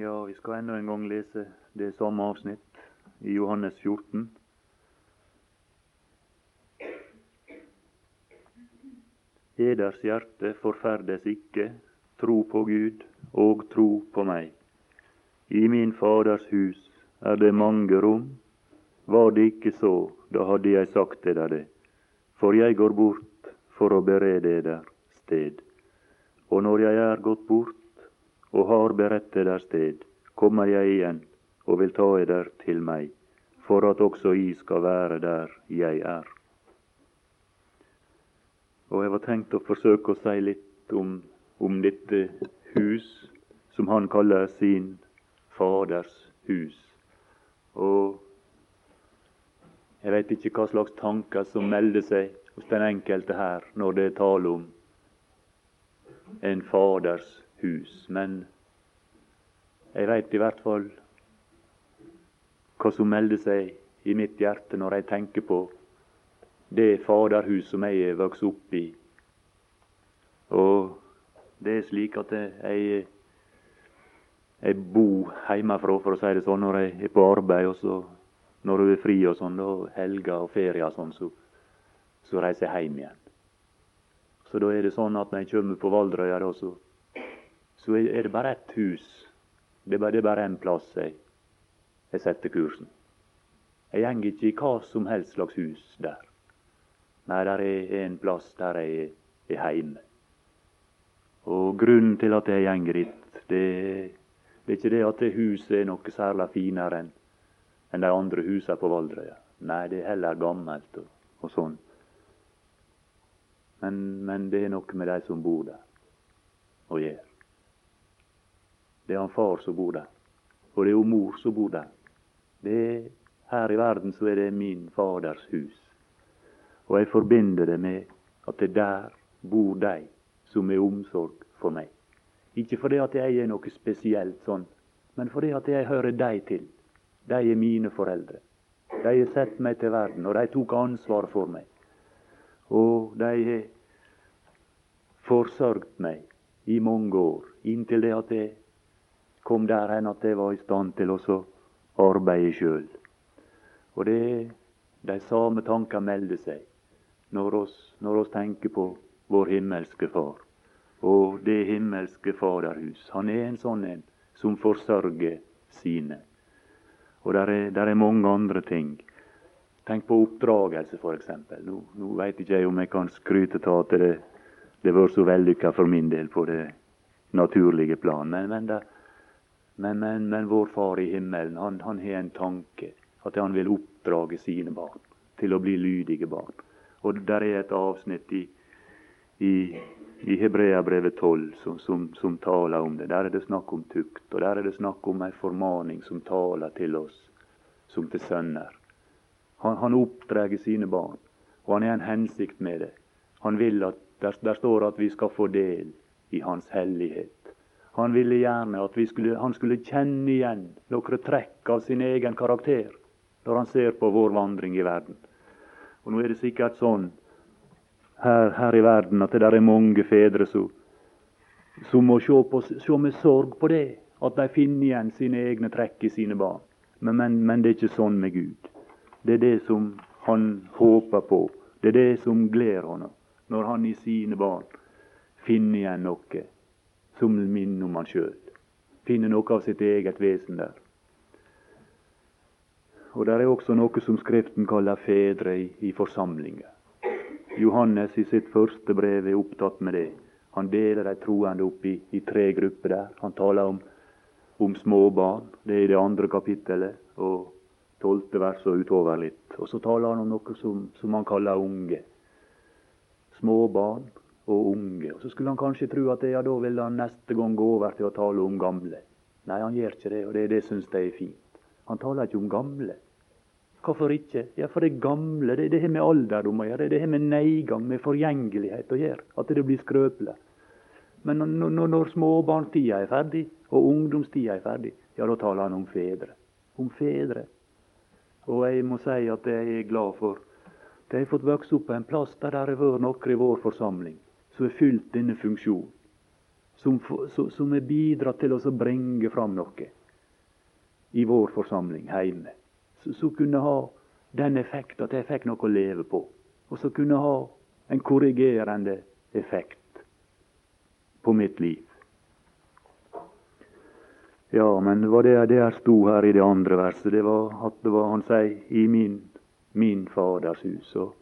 Ja, vi skal enda en gang lese det samme avsnitt i Johannes 14. Eders hjerte forferdes ikke, tro på Gud og tro på meg. I min Faders hus er det mange rom. Var det ikke så, da hadde jeg sagt deg det. For jeg går bort for å berede eder sted. Og når jeg er gått bort og har beredt eder sted, kommer jeg igjen og vil ta eder til meg, for at også I skal være der jeg er. Og jeg var tenkt å forsøke å si litt om, om dette hus som han kaller sin Faders hus. Og jeg veit ikke hva slags tanker som melder seg hos den enkelte her når det er tale om en faders hus. Men jeg veit i hvert fall hva som melder seg i mitt hjerte når jeg tenker på det faderhus som jeg er vokst opp i. Og det er slik at jeg, jeg bor hjemmefra, for å si det sånn, når jeg er på arbeid. Og så når du er fri og sånn, og helger og ferier og sånn, så, så, reiser jeg hjem igjen. Så da er det sånn at når jeg kommer på Valdrøya, da, så, så er det bare ett hus. Det er bare, det én plass jeg, jeg setter kursen. Jeg går ikke i hva som helst slags hus der. Nei, der er en plass der jeg er hjemme. Og grunnen til at jeg går dit, det, det, er ikke det at det huset er noe særlig finere enn en de andre husene på Valdrøya. Nei, det er heller gammelt og, og sånn. Men, men, det er noe med de som bor der, å gjøre. Det er han far som bor der, og det er jo mor som bor der. Det er, her i verden så er det min Faders hus. Og jeg forbinder det med at det der bor de som er omsorg for meg. Ikke fordi at jeg er noe spesielt sånn, men fordi at jeg hører dem til. De er mine foreldre. De har sett meg til verden, og de tok ansvar for meg. Og de har forsørgt meg i mange år, inntil det at jeg kom der hen at jeg var i stand til å arbeide sjøl. Og det de samme tanker melder seg når oss, når oss tenker på vår himmelske Far og det himmelske Faderhus. Han er en sånn en som forsørger sine. Og der er, der er mange andre ting. Tenk på oppdragelse, f.eks. Nå, nå veit ikke jeg om jeg kan skryte av at det, det var så vellykka for min del på det naturlige plan. Men, men, det, men, men, men vår Far i himmelen, han, han har en tanke. At han vil oppdrage sine barn til å bli lydige barn. Og der er et avsnitt i, i, i Hebreabrevet 12 som, som, som, taler om det. Der er det snakk om tukt, og der er det snakk om ei formaning som taler til oss som til sønner. Han, han oppdrar sine barn, og han har en hensikt med det. Han vil at, der, der står at vi skal få del i Hans hellighet. Han ville gjerne at skulle, han skulle kjenne igjen noen trekk av sin egen karakter når han ser på vår vandring i verden. Og Nå er det sikkert sånn her, her i verden at det der er mange fedre som, som må se, på, se, med sorg på det, at de finner igjen sine egne trekk i sine barn. Men, men, men det er ikke sånn med Gud. Det er det som han håper på. Det er det som gleder ham når han i sine barn finner igjen noe som minner om han sjøl. Finner noe av sitt eget vesen der. Og der er også noe som Skriften kaller fedre i, i forsamlinger. Johannes i sitt første brev er opptatt med det. Han deler de troende opp i, i tre grupper der. Han taler om, om små barn. Det er i det andre kapittelet og tolvte vers og utover litt. Og så taler han om noe som, som han kaller unge. Små barn og unge. Og Så skulle han kanskje tro at ja, da vil han neste gang gå over til å tale om gamle. Nei, han gjør ikke det, og det, det syns jeg er fint. Han taler ikke om gamle. Hvorfor ikke? Ja, For det gamle det, det har med alderdom å gjøre. Det har med nedgang, med forgjengelighet å gjøre. At det blir skrøpelig. Men når, når småbarnstida er ferdig, og ungdomstida er ferdig, ja, da taler han om fedre. Om fedre. Og jeg må si at jeg er glad for at jeg har fått vokse opp på en plass der det har vært noen i vår forsamling som har fylt denne funksjonen. som, som er bidratt til å bringe fram noe i vår forsamling hjemme. Som kunne ha den effekt at jeg fikk noe å leve på. Og som kunne ha en korrigerende effekt på mitt liv. Ja, men det var det der sto her i det andre verset. Det var at det var, han sier, i min, min Faders hus. Og,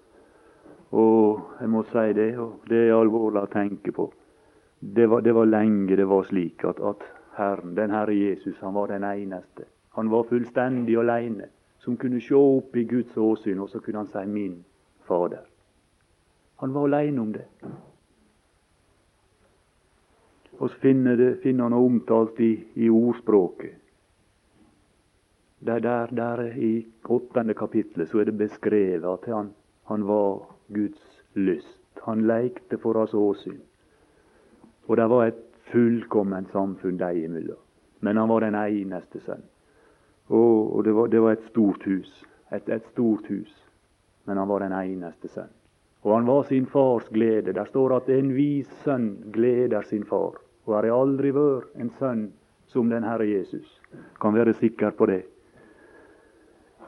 og jeg må si det, og det er alvorlig å tenke på. Det var, det var lenge det var slik at, at Herren, den Herre Jesus, han var den eneste. Han var fullstendig alene, som kunne se opp i Guds åsyn, og så kunne han si 'min Fader'. Han var alene om det. Og så finner, det, finner han omtalt i, i ordspråket. Der, der, der I åttende kapitlet så er det beskrevet at han, han var Guds lyst. Han lekte for oss åsyn. Og det var et fullkomment samfunn de imellom. Men han var den eneste sønn. Og, det, var, det, var, et stort hus. Et, et, stort hus. Men han var den eneste sønn. Og han var sin fars glede. Der står at en vis sønn gleder sin far. Og har aldri vært en sønn som den Herre Jesus. Kan være sikker på det.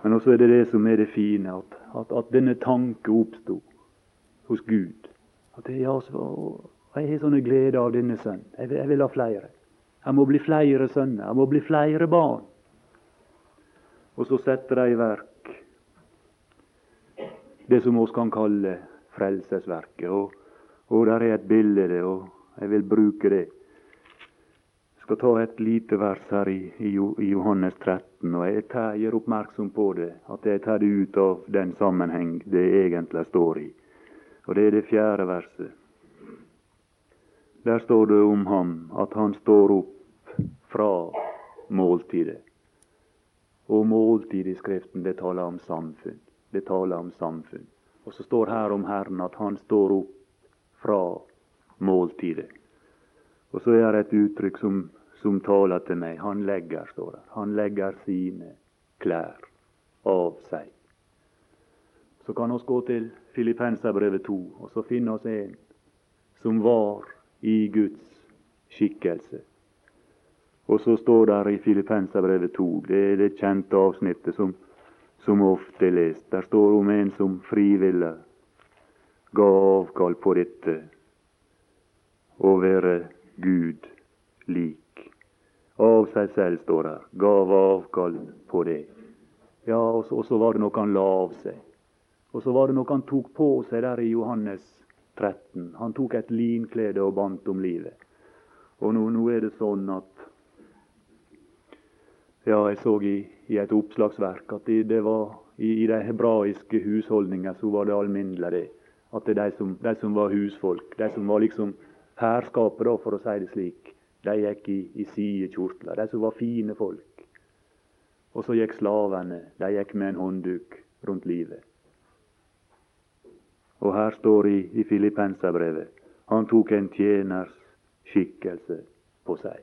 Men også er det det som er det fine, at, at, at denne tanke oppsto hos Gud. At det, ja, så, jeg har sånne glede av denne sønnen. Jeg, jeg vil ha flere. Jeg må bli flere sønner. Jeg må bli flere barn. Og så setter de i verk det som vi kan kalle frelsesverket. Og, og der er et bilde, og jeg vil bruke det. Jeg skal ta et lite vers her i, i, i Johannes 13, og jeg gjør oppmerksom på det, at jeg tar det ut av den sammenheng det egentlig står i. Og det er det fjerde verset. Der står det om ham at han står opp fra måltidet. Og måltid i Skriften, det taler om samfunn. Det taler om samfunn. Og så står her om Herren at han står opp fra måltidet. Og så er det et uttrykk som, som taler til meg. Han legger, står der. Han legger sine klær av seg. Så kan vi gå til Filippenserbrevet 2, og så finne oss en som var i Guds skikkelse. Og så står det i Filippenserbrevet 2, det er det kjente avsnittet som, som ofte er lest. Der står om en som frivillig ga avkall på dette å være Gud lik. Av seg selv, står det. Gav avkall på det. Ja, og så, var det noe han la av seg. Og så var det noe han tok på seg der i Johannes 13. Han tok et linklede og bandt om livet. Og nå, nå er det sånn at Ja, jeg så i, i et oppslagsverk at det, var i, i de hebraiske husholdninger så var det alminnelig det. At det de som, de som var husfolk, de som var liksom herskapet, da, for å si det slik, de gikk i, i sidekjortler. De som var fine folk. Og så gikk slavene. De gikk med en håndduk rundt livet. Og her står det i, i Filippenserbrevet han tok en tjeners skikkelse på seg.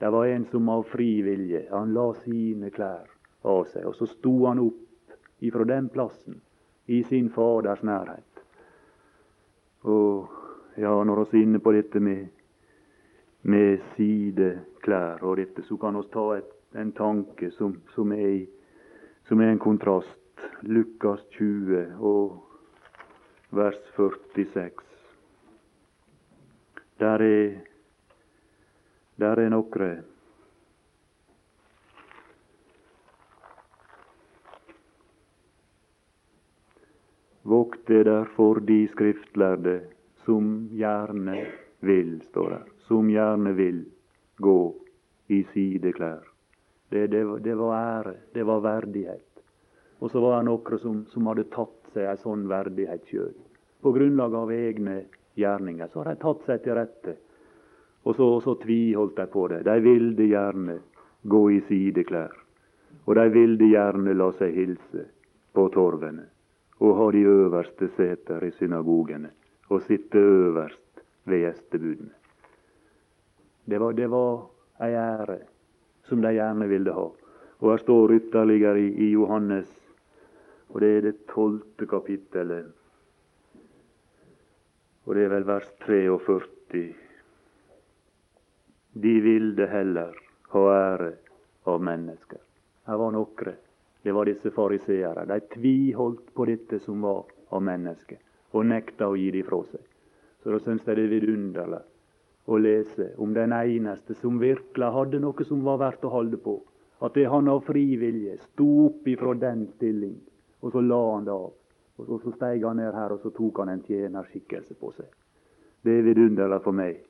Det var en som av fri vilje han la sine klær av seg, og så sto han opp ifra den plassen i sin Faders nærhet. Og ja, når vi er inne på dette med, med sideklær og dette, så kan vi ta et, en tanke som, som, er som er en kontrast. Lukas 20 og vers 46. Der er, der er nokre Vokte derfor de skriftlærde som gjerne vil, står der, som gjerne vil gå i sideklær. Det, det, det var ære, det var verdighet. Og så var det noen som, som hadde tatt seg en sånn verdighet sjøl. På grunnlag av egne gjerninger. Så har de tatt seg til rette. Og så, så tviholdt de på det. De ville gjerne gå i sideklær. Og de ville gjerne la seg hilse på torvene. Og ha de øverste seter i synagogene. Og sitte øverst ved gjestebudene. Det var, det var ei ære som de gjerne ville ha. Og her står ytterligere i, i Johannes og det er det tolvte kapittelet. Og det er vel vers 43. de ville heller ha ære av mennesker. Her var nokre. Det var disse fariseere. De tviholdt på dette som var av mennesker, og nekta å gi det ifra seg. Så da syns jeg det er vidunderlig å lese om den eneste som virkelig hadde noe som var verdt å holde på. At det han av fri vilje sto opp ifra den stilling, og så la han det av. Og så, så steig han ned her, og så tok han en tjenerskikkelse på seg. Det er vidunderlig for meg.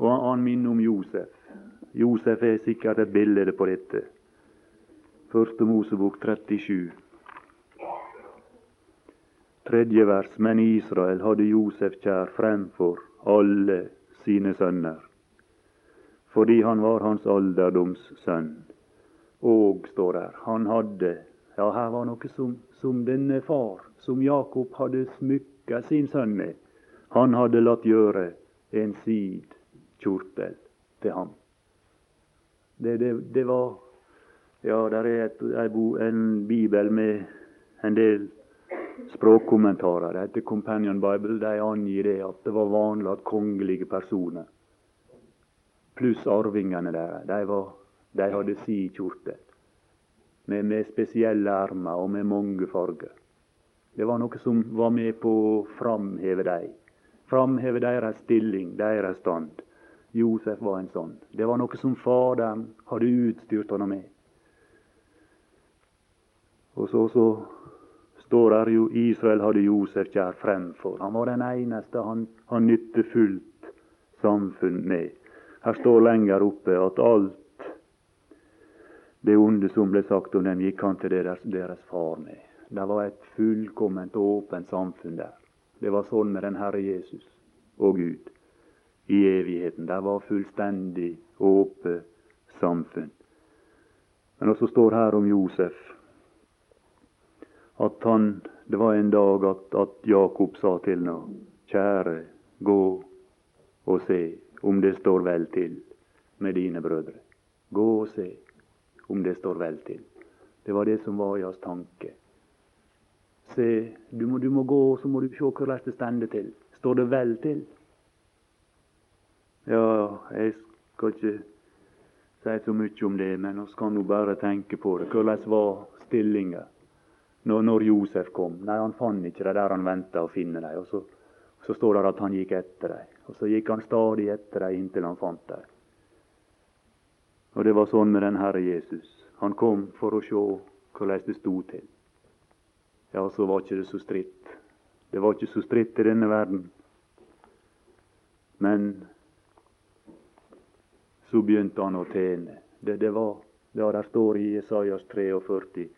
Og han, han minner om Josef. Josef er sikkert et bilde på dette. Første Mosebok 37. Tredje vers. Men Israel hadde Josef kjær fremfor alle sine sønner, fordi han var hans alderdoms sønn. Og, står der, han hadde Ja, her var noe som, som denne far, som Jakob hadde smykka sin sønn med. Han hadde latt gjøre en sid kjortel til ham. Det, det, det var ja, der er et, en bibel med en del språkkommentarer. Det heter Companion Bible. De angir det at det var vanlig at kongelige personer pluss arvingene deres, de, de hadde si kjortel. Med, med spesielle armer og med mange farger. Det var noe som var med på å framheve dem. Framheve deres stilling, deres stand. Josef var en sånn. Det var noe som Faderen hadde utstyrt ham med. Og så, så står der jo Israel hadde Josef kjær fremfor. Han var den eneste han, han nytte fullt samfunn med. Her står lenger oppe at alt det onde som ble sagt om dem, gikk han til deres, deres far med. Det var et fullkomment åpent samfunn der. Det var sånn med den Herre Jesus og Gud i evigheten. Det var fullstendig åpent samfunn. Men også står her om Josef at han, det var en dag at, at Jakob sa til ham, kjære, gå og se om det står vel til med dine brødre. Gå og se om det står vel til. Det var det som var i hans tanke. Se, du må, du må gå, så må du se hvordan det stender til. Står det vel til? Ja, jeg skal ikke si så mye om det, men vi kan nå bare tenke på det. Hvordan var stillinga? når, når Josef kom. Nei, han fant ikke det der han venta å finne dem. Og så, så, står det at han gikk etter dem. Og så gikk han stadig etter dem inntil han fant dem. Og det var sånn med den Herre Jesus. Han kom for å se hvordan det sto til. Ja, så var ikke det så stritt. Det var ikke så stritt i denne verden. Men så begynte han å tjene. Det, det var det der står i Jesajas 43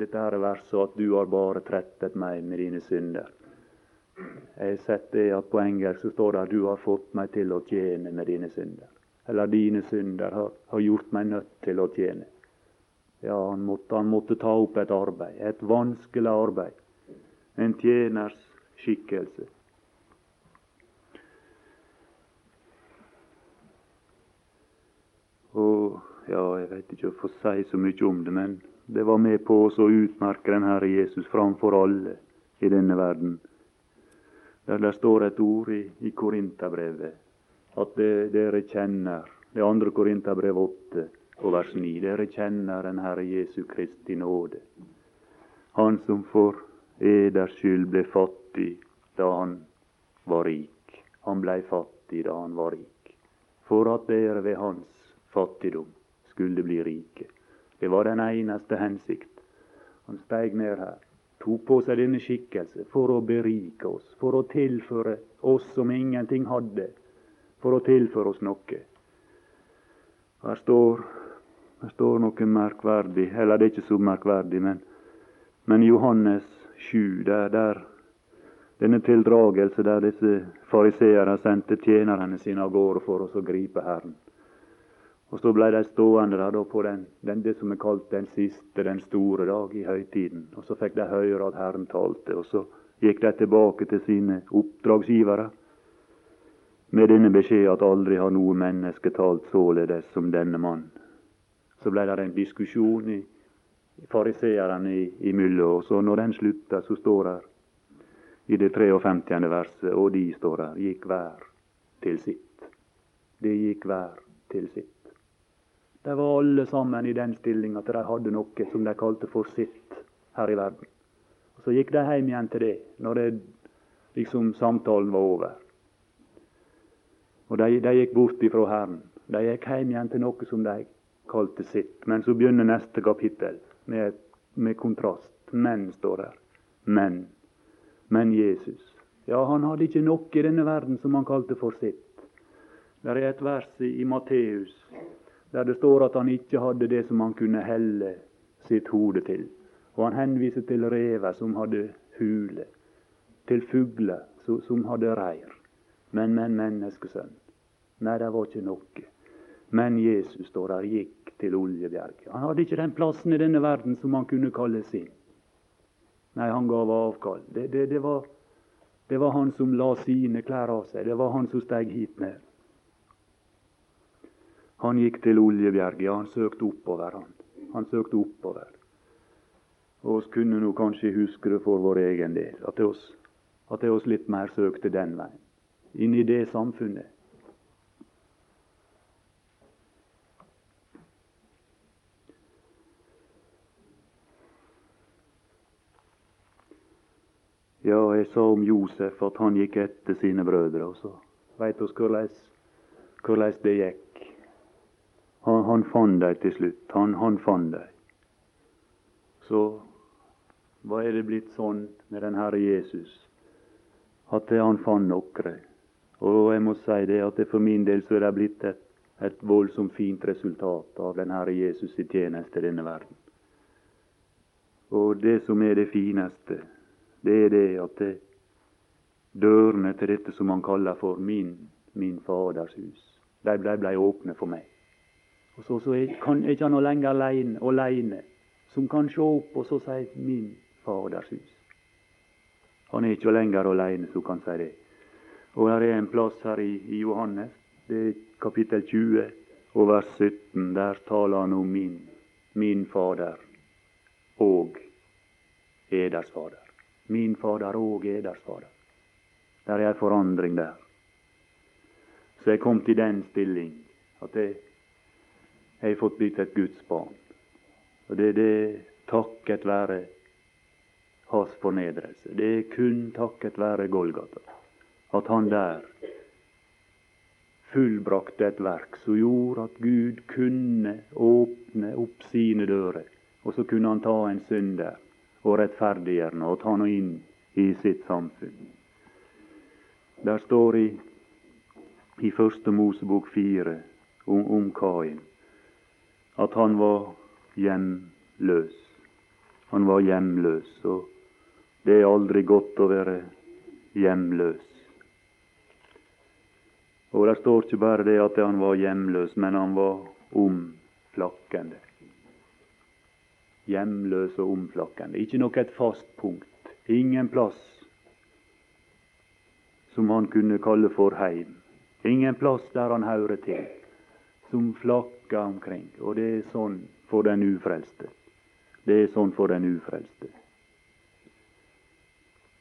dette her verset at du har bare trettet meg med dine synder. Jeg har sett det at på engelsk så står det at du har fått meg til å tjene med dine synder. Eller dine synder har, har gjort meg nødt til å tjene. Ja, han måtte, han måtte ta opp et arbeid, et vanskelig arbeid. En tjeners skikkelse. Og ja, jeg vet ikke om jeg får si så mye om det, men det var med på å utmerke den Herre Jesus framfor alle i denne verden. Der det står et ord i, i Korinterbrevet at dere kjenner Det andre Korinterbrev 8 og vers 9. Dere kjenner den Herre Jesu Kristi nåde. Han som for eders skyld ble fattig da han var rik. Han blei fattig da han var rik. For at dere ved hans fattigdom skulle bli rike. Det var den eneste hensikt. Han steig ned her, tok på seg denne skikkelse for å berike oss, for å tilføre oss som ingenting hadde, for å tilføre oss noe. Her står, her står noe merkverdig, eller det er ikke så merkverdig, men, men Johannes 7, der, der denne tildragelse der disse fariseerne sendte tjenerne sine av gårde for oss å gripe Herren. Og så ble de stående der da på den, den, det som er kalt den siste, den store dag i høytiden. Og så fikk de høre at Herren talte, og så gikk de tilbake til sine oppdragsgivere med denne beskjed at aldri har noe menneske talt således som denne mann. Så ble det en diskusjon i fariseerne imellom, og så når den slutta, så står det i det 53. verset, og de står der, gikk hver til sitt. De gikk hver til sitt. De var alle sammen i den stilling at de hadde noe som de kalte for sitt her i verden. Og Så gikk de hjem igjen til det når det, liksom samtalen var over. Og de, de gikk bort ifra Herren. De gikk hjem igjen til noe som de kalte sitt. Men så begynner neste kapittel med, med kontrast. Men, står der. Men. Men Jesus. Ja, han hadde ikke noe i denne verden som han kalte for sitt. Det er et vers i Matteus der det står at han ikke hadde det som han kunne helle sitt hode til. Og han henviser til rever som hadde hule, til fugler som hadde reir. Men, men, menneskesønn. Nei, det var ikke noe. Men Jesus står der, gikk til Oljebjerget. Han hadde ikke den plassen i denne verden som han kunne kalle sin. Nei, han gav avkall. Det, det, det, var, det var han som la sine klær av seg. Det var han som steg hit ned. Han gikk til Oljebjerget. Ja, han søkte oppover, han. Han søkte oppover. Og oss kunne nå kanskje huske det for vår egen del, at det oss, litt mer søkte den veien. Inn i det samfunnet. Ja, jeg sa om Josef at han gikk etter sine brødre. Og så veit oss hvordan det gikk. Han, han fant dem til slutt. Han, han fant dem. Så hva er det blitt sånn med den Herre Jesus? At han fant noen. Og jeg må si det at det for min del så er det blitt et, et voldsomt fint resultat av den Herre Jesus i tjeneste i denne verden. Og det som er det fineste, det er det at dørene til dette som han kaller for min, min Faders hus, de ble, ble åpne for meg. Og så, så er, kan, er ikke han lenger alene, alene, som kan se opp og så si 'min Faders hus'. Han er ikke lenger alene som kan si det. Og her er en plass her i, i Johannes, det er kapittel 20 og vers 17. Der taler han om min, min Fader og eders Fader. Min Fader og eders Fader. Der er ei forandring der. Så jeg kom til den stilling at jeg har fått blitt et Guds barn. Og det er det takket være hans fornedrelse. Det er kun takket være Golgata at han der fullbrakte et verk som gjorde at Gud kunne åpne opp sine dører. Og så kunne han ta en synder og rettferdiggjørende og ta noe inn i sitt samfunn. Der står i, i Første Mosebok fire om, om Kain at han var hjemløs. Han var hjemløs, og det er aldri godt å være hjemløs. Og Det står ikke bare det at han var hjemløs, men han var omflakkende. Hjemløs og omflakkende. Ikke nok et fast punkt. Ingen plass som han kunne kalle for heim. Ingen plass der han hører til som flakker omkring. Og det er sånn for den ufrelste. Det er sånn for den ufrelste.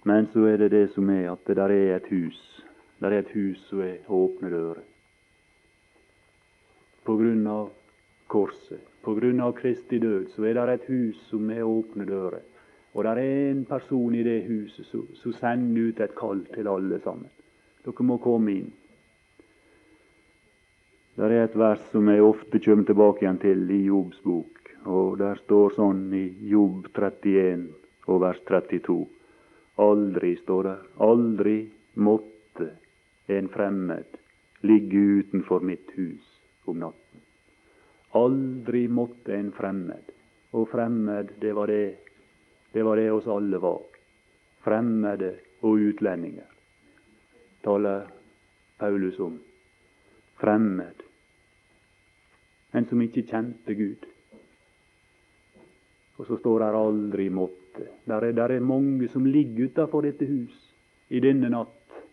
Men så er det det som er at det der er et hus. Der er et hus som er åpne dører. På grunn av korset, av Kristi død, så er det et hus som er åpne dører. Og det er en person i det huset som, sender ut et kall til alle sammen. Dere må komme inn. Det er et vers som jeg ofte kommer tilbake igjen til i Jobbs bok. Og Der står sånn i Jobb 31 og vers 32. Aldri, står der, aldri måtte en fremmed ligge utenfor mitt hus om natten. Aldri måtte en fremmed. Og fremmed, det var det, det var det oss alle var. Fremmede og utlendinger taler Paulus om. Fremmed en som ikke kjente Gud. Og så står der 'aldri måtte'. Der er, der er mange som ligger utafor dette hus i denne natt,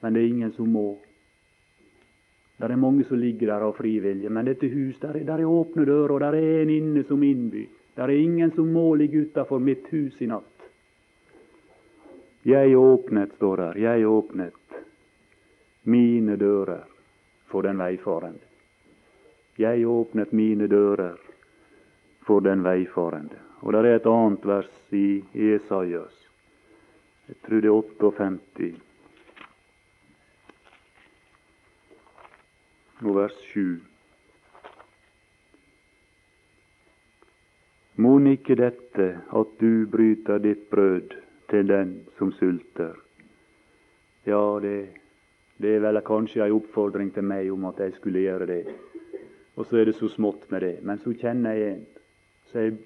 men det er ingen som må. Der er mange som ligger der av frivillige, men dette hus, der er, der er åpne dører, og der er en inne som innby. Der er ingen som må ligge utafor mitt hus i natt. Jeg åpnet, står der, jeg åpnet mine dører for den veifarende. Jeg åpnet mine dører for den veifarende. Og der er et annet vers i Esaias. Jeg tror det er 58. Og vers 7. Mon ikke dette at du bryter ditt brød til den som sulter? Ja, det, det er vel kanskje en oppfordring til meg om at jeg skulle gjøre det. Og så er det så smått med det. Men så kjenner jeg en. Så er jeg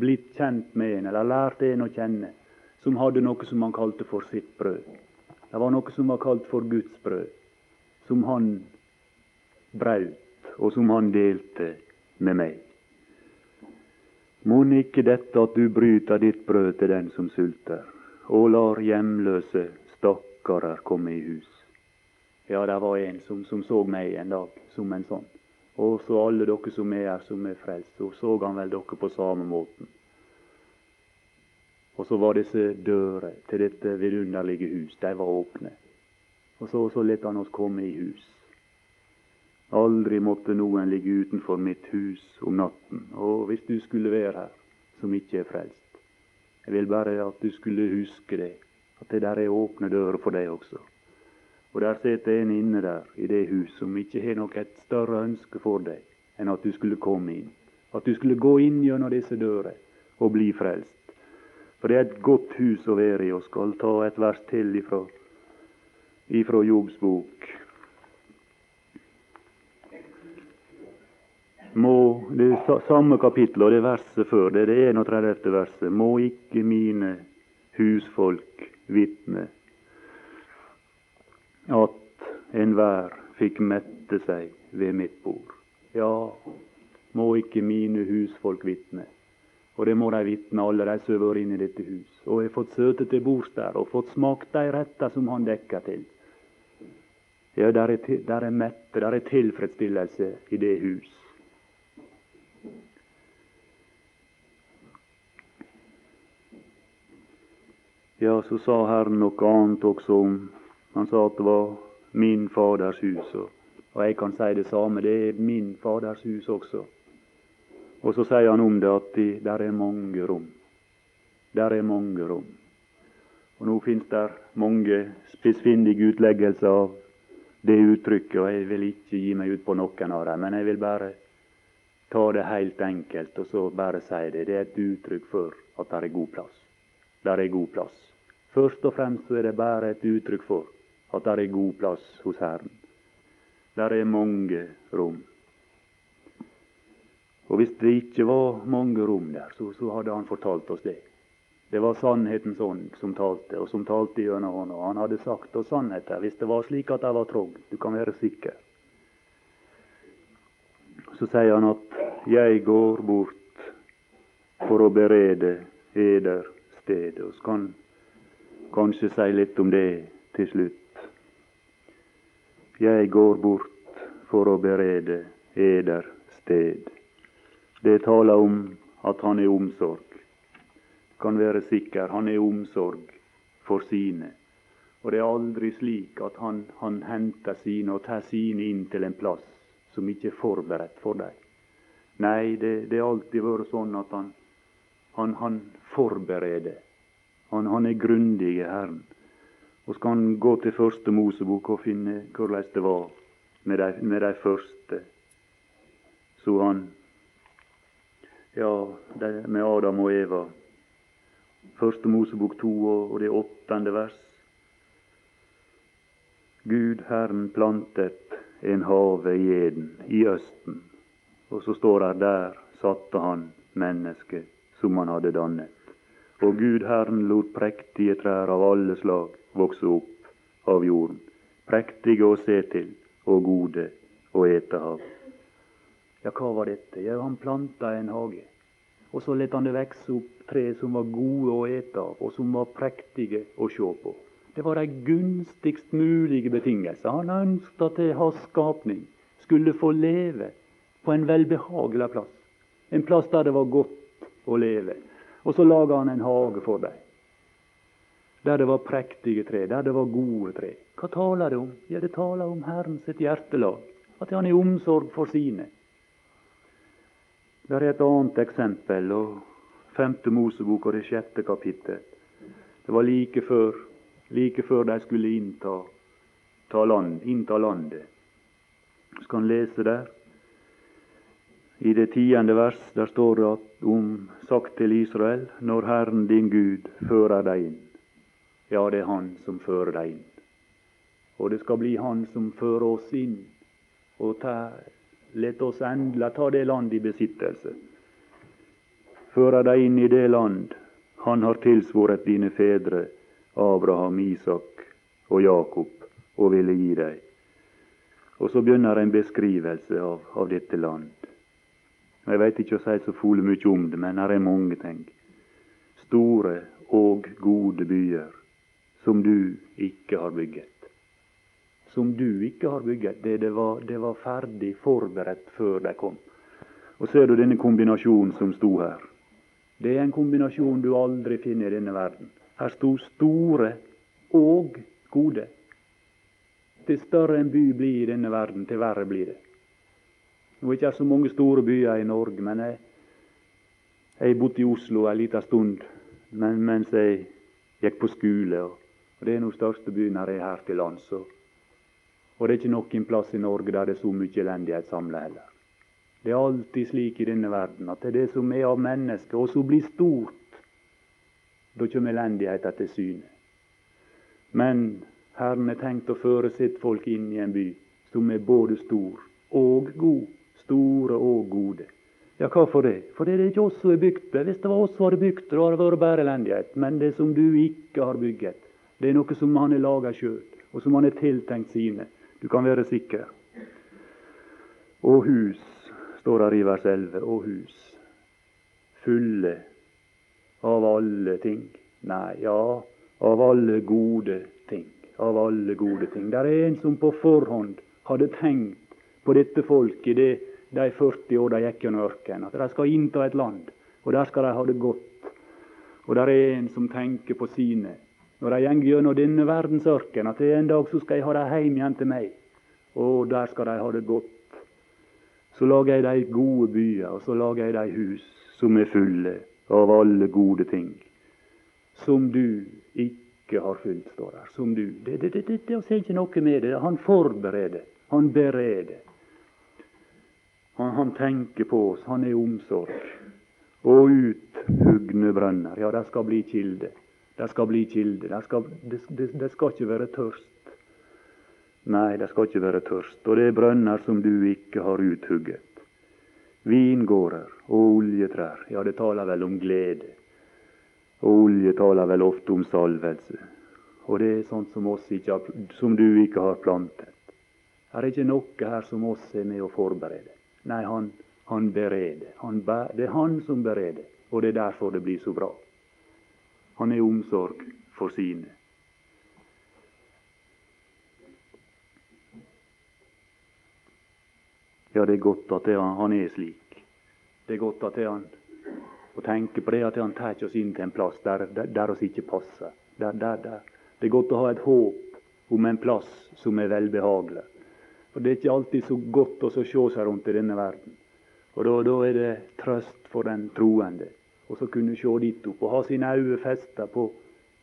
blitt kjent med en, eller lært en å kjenne, som hadde noe som han kalte for sitt brød. Det var noe som var kalt for Guds brød, som han braut, og som han delte med meg. Mon ikke dette at du bryter ditt brød til den som sulter, og lar hjemløse stakkarer komme i hus. Ja, det var en som, som så meg en dag som en sånn. Og så alle dere som er her, som er frelst, så så han vel dere på samme måten. Og så var disse dører til dette vidunderlige hus, de var åpne. Og så, så lot han oss komme i hus. Aldri måtte noen ligge utenfor mitt hus om natten. Og hvis du skulle være her, som ikke er frelst, jeg vil bare at du skulle huske det, at det der er åpne dører for deg også. Og der sitter en inne der i det hus som ikke har noe et større ønske for deg enn at du skulle komme inn. At du skulle gå inn gjennom disse dører og bli frelst. For det er et godt hus å være i, og skal ta et vers til ifra, ifra Jobs bok. Må, det samme kapittel og det verset før, det er det 31. verset. Må ikke mine husfolk vitne at enhver fikk mette seg ved mitt bord. Ja, må ikke mine husfolk vitne. Og det må de vitne, alle de som har vært inne i dette hus. Og har fått søte til bords der, og fått smakt de retter som han dekker til. Ja, der er, der er mette, der er tilfredsstillelse i det hus. Ja, så sa Herren noe annet også om han sa at det var min Faders hus. Og, jeg kan si det samme. Det er min Faders hus også. Og så sier han om det at det der er mange rom. Der er mange rom. Og nå finnes det mange spissfindige utleggelser av det uttrykket, og jeg vil ikke gi meg ut på noen av dem, men jeg vil bare ta det helt enkelt og så bare si det. Det er et uttrykk for at det er god plass. Der er god plass. Først og fremst så er det bare et uttrykk for at det er god plass hos Herren. Der er mange rom. Og Hvis det ikke var mange rom der, så, så hadde han fortalt oss det. Det var sannhetens ånd som talte, og som talte gjennom hånda. Han hadde sagt oss sannheter hvis det var slik at det var trang. Du kan være sikker. Så sier han at 'jeg går bort for å berede eder sted'. Og så kan kanskje si litt om det til slutt. Jeg går bort for å berede eder sted. Det taler om at han er omsorg. Kan være sikker, han er omsorg for sine. Og det er aldri slik at han, han henter sine og tar sine inn til en plass som ikke er forberedt for dem. Nei, det, har alltid vært sånn at han, han, han forbereder. Han, han er grundig, Herren. Og skal han gå til første Mosebok og finne hvordan det var med de, med de første. Så han Ja, de, med Adam og Eva. Første Mosebok to og det åttende vers. Gud Herren plantet en have i Eden, i Østen. Og så står det der satte han mennesket som han hadde dannet. Og Gud Herren lot prektige trær av alle slag vokse opp av jorden, prektige å se til og gode å ete av. Ja, hva var dette? Ja, han planta en hage. Og så lot han det vokse opp tre som var gode å ete av, og som var prektige å se på. Det var de gunstigst mulige betingelser. Han ønsket at hans skapning skulle få leve på en velbehagelig plass. En plass der det var godt å leve. Og så laga han en hage for dem der det var prektige tre, der det var gode tre. Hva taler det om? Ja, Det taler om Herren sitt hjertelag. At han har omsorg for sine. Det er et annet eksempel, og femte Mosebok og det sjette kapittel. Det var like før, like før de skulle innta, ta land, innta landet. Så kan lese der. I det tiende vers der står det at om sagt til Israel når Herren din Gud fører deg inn. Ja, det er Han som fører deg inn. Og det skal bli Han som fører oss inn. Og ta, let oss endelig ta det land i besittelse. Fører deg inn i det land Han har tilsvoret dine fedre, Abraham, Isak og Jakob, og ville gi deg. Og så begynner en beskrivelse av, av dette land. Jeg veit ikke å si så fole mye om det, men her er mange ting. Store og gode byer som du ikke har bygget. Som du ikke har bygget. Det, det, var, det var ferdig forberedt før de kom. Og ser du denne kombinasjonen som sto her. Det er en kombinasjon du aldri finner i denne verden. Her sto store og gode. Til større en by blir i denne verden, til verre blir det. Nå er det ikke så mange store byer i Norge, men jeg, jeg bodde i Oslo en liten stund men, mens jeg gikk på skole. Og, og Det er den største byen her er her til lands. Og, og det er ikke noen plass i Norge der det er så mye elendighet samla heller. Det er alltid slik i denne verden at det er det som er av mennesket, og som blir stort, da kommer elendigheten til syne. Men Herren har tenkt å føre sitt folk inn i en by som er både stor og god. Store og gode. Ja, hvorfor det? For det er ikke oss som er bygd det. Hvis det var oss som hadde bygd det, hadde det vært bare elendighet. Men det som du ikke har bygget, det er noe som han har laga sjøl, og som han har tiltenkt sine. Du kan være sikker. Og hus står her i vers 11, og hus fulle av alle ting. Nei, ja, av alle gode ting. Av alle gode ting. Det er en som på forhånd hadde tenkt på dette folket det, de 40 år de gikk gjennom ørkenen, at de skal innta et land, og der skal de ha det godt. Og det er en som tenker på sine når de går gjennom denne verdens ørken, at en dag så skal jeg ha dem hjem igjen til meg, og der skal de ha det godt. Så lager jeg de gode byer, og så lager jeg de hus som er fulle av alle gode ting. Som du ikke har fylt, står der. Som du. Det, det, det, det, det er ikke noe med det. Han forbereder. Han bereder. Han, han tenker på oss. Han er omsorg. Og uthugne brønner. Ja, det skal bli kilde. Det skal bli kilde. Det skal, det, det, det skal ikke være tørst. Nei, det skal ikke være tørst. Og det er brønner som du ikke har uthugget. Vingårder og oljetrær, ja, det taler vel om glede. Og olje taler vel ofte om salvelse. Og det er sånt som, har, som du ikke har plantet. Her er ikke noe her som oss er med å forberede. Nei, han, han bereder. Han det er han som bereder, og det er derfor det blir så bra. Han er omsorg for sine. Ja, det er godt at han er slik. Det er godt at han å tenke på det at han tar oss inn til en plass der, der, der oss ikke passer. Der, der, der. Det er godt å ha et håp om en plass som er velbehagelig. For Det er ikke alltid så godt å se seg rundt i denne verden. Og Da, da er det trøst for den troende å kunne se dit opp og ha sine øyne festa på,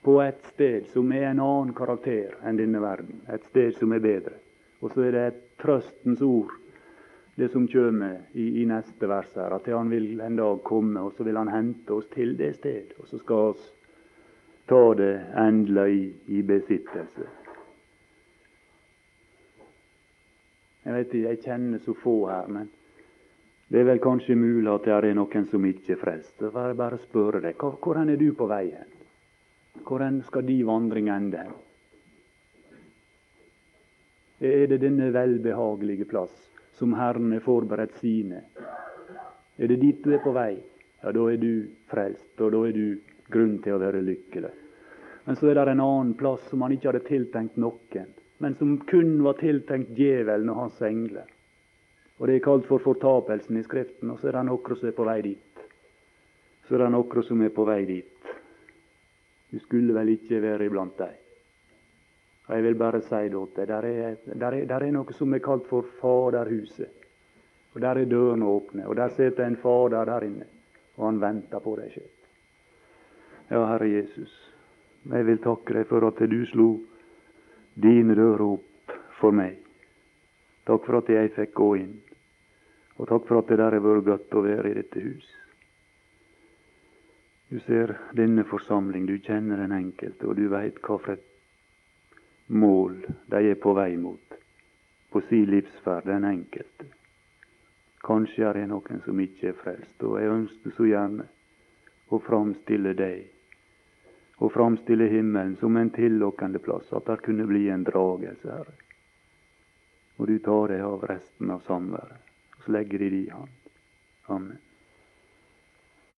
på et sted som er en annen karakter enn denne verden. Et sted som er bedre. Og så er det et trøstens ord det som kommer i, i, neste vers her, at han vil en dag komme, og så vil han hente oss til det sted. Og så skal vi ta det endelig i, i besittelse. Jeg vet ikke, jeg kjenner så få her, men det er vel kanskje mulig at det er noen som ikke er frelst. Det får bare spørre deg, hvor er du på vei hen? Hvor skal din vandring ende? Er det denne velbehagelige plass som Herren har forberedt sine. Er det dit du er på vei, ja, da er du frelst, og da er du grunn til å være lykkelig. Men så er det en annen plass som han ikke hadde tiltenkt noen, men som kun var tiltenkt djevelen og hans engler. Og Det er kalt for fortapelsen i Skriften, og så er det noen som er på vei dit. Så er det noen som er på vei dit. Du skulle vel ikke være iblant dem. Og Jeg vil bare si det til er, der, er, noe som er kalt for Faderhuset. Og der er dørene åpne, og der sitter en Fader der inne, og han venter på deg sjøl. Ja, Herre Jesus, jeg vil takke deg for at du slo dine dører opp for meg. Takk for at jeg fikk gå inn, og takk for at det der har vært godt å være i dette hus. Du ser denne forsamling, du kjenner den enkelte, og du veit hva for et mål de er på vei mot på si livsferd, den enkelte. Kanskje er det noen som ikke er frelst, og jeg ønsker så gjerne å framstille deg og framstille himmelen som en tillokkende plass, at det kunne bli en dragelse, Herre. Og du tar deg av resten av samværet, og så legger det i hand. Amen.